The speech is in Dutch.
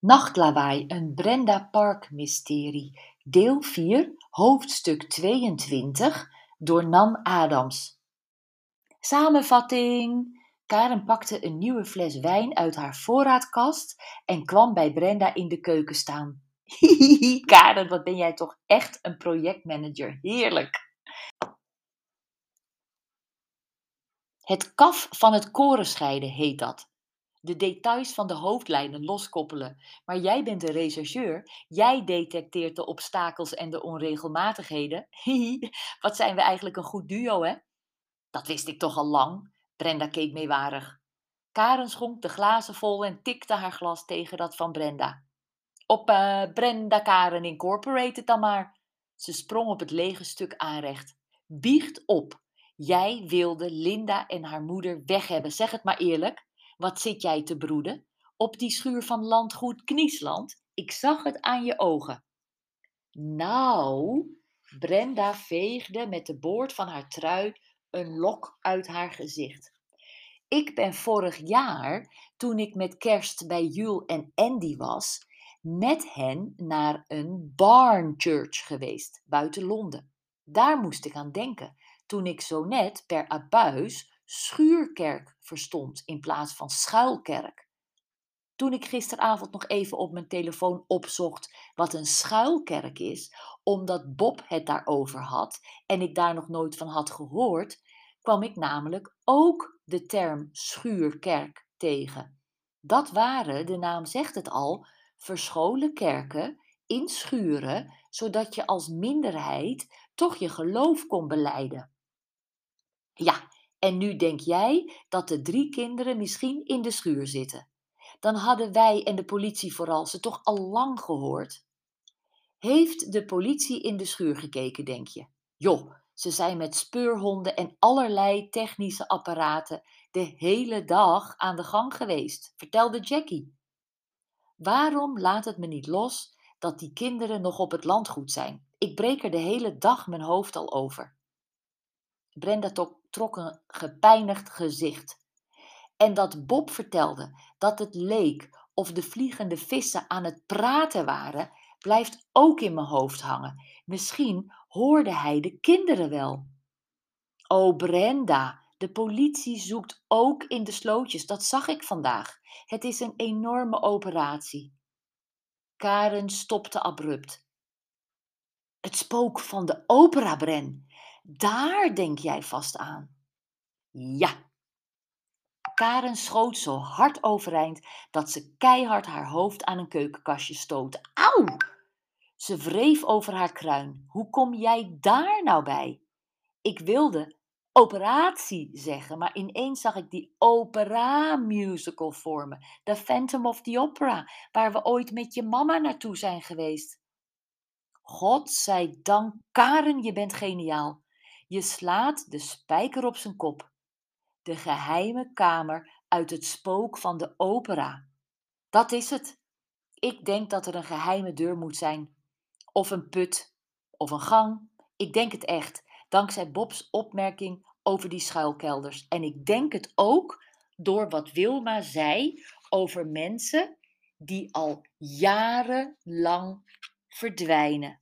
Nachtlawaai, een Brenda Park mysterie. Deel 4, hoofdstuk 22, door Nan Adams. Samenvatting. Karen pakte een nieuwe fles wijn uit haar voorraadkast en kwam bij Brenda in de keuken staan. Hihihi, Karen, wat ben jij toch echt een projectmanager. Heerlijk. Het kaf van het koren scheiden heet dat de details van de hoofdlijnen loskoppelen. Maar jij bent de rechercheur. Jij detecteert de obstakels en de onregelmatigheden. Wat zijn we eigenlijk een goed duo, hè? Dat wist ik toch al lang. Brenda keek meewarig. Karen schonk de glazen vol en tikte haar glas tegen dat van Brenda. Op uh, Brenda Karen Incorporated dan maar. Ze sprong op het lege stuk aanrecht. Biecht op. Jij wilde Linda en haar moeder weg hebben. Zeg het maar eerlijk. Wat zit jij te broeden? Op die schuur van landgoed Kniesland? Ik zag het aan je ogen. Nou, Brenda veegde met de boord van haar trui een lok uit haar gezicht. Ik ben vorig jaar, toen ik met kerst bij Jul en Andy was, met hen naar een barn church geweest, buiten Londen. Daar moest ik aan denken, toen ik zo net per abuis schuurkerk verstond in plaats van schuilkerk. Toen ik gisteravond nog even op mijn telefoon opzocht wat een schuilkerk is, omdat Bob het daarover had en ik daar nog nooit van had gehoord, kwam ik namelijk ook de term schuurkerk tegen. Dat waren, de naam zegt het al, verscholen kerken in schuren, zodat je als minderheid toch je geloof kon beleiden. Ja, en nu denk jij dat de drie kinderen misschien in de schuur zitten. Dan hadden wij en de politie vooral ze toch al lang gehoord. Heeft de politie in de schuur gekeken, denk je? Joh, ze zijn met speurhonden en allerlei technische apparaten de hele dag aan de gang geweest, vertelde Jackie. Waarom laat het me niet los dat die kinderen nog op het landgoed zijn? Ik breek er de hele dag mijn hoofd al over. Brenda trok een gepijnigd gezicht. En dat Bob vertelde dat het leek of de vliegende vissen aan het praten waren, blijft ook in mijn hoofd hangen. Misschien hoorde hij de kinderen wel. O Brenda, de politie zoekt ook in de slootjes, dat zag ik vandaag. Het is een enorme operatie. Karen stopte abrupt. Het spook van de opera, Bren. Daar denk jij vast aan. Ja. Karen schoot zo hard overeind dat ze keihard haar hoofd aan een keukenkastje stootte. Auw! Ze wreef over haar kruin. Hoe kom jij daar nou bij? Ik wilde operatie zeggen, maar ineens zag ik die opera-musical voor me. The Phantom of the Opera, waar we ooit met je mama naartoe zijn geweest. God zij dank, Karen, je bent geniaal. Je slaat de spijker op zijn kop. De geheime kamer uit het spook van de opera. Dat is het. Ik denk dat er een geheime deur moet zijn. Of een put. Of een gang. Ik denk het echt, dankzij Bob's opmerking over die schuilkelders. En ik denk het ook door wat Wilma zei over mensen die al jarenlang verdwijnen.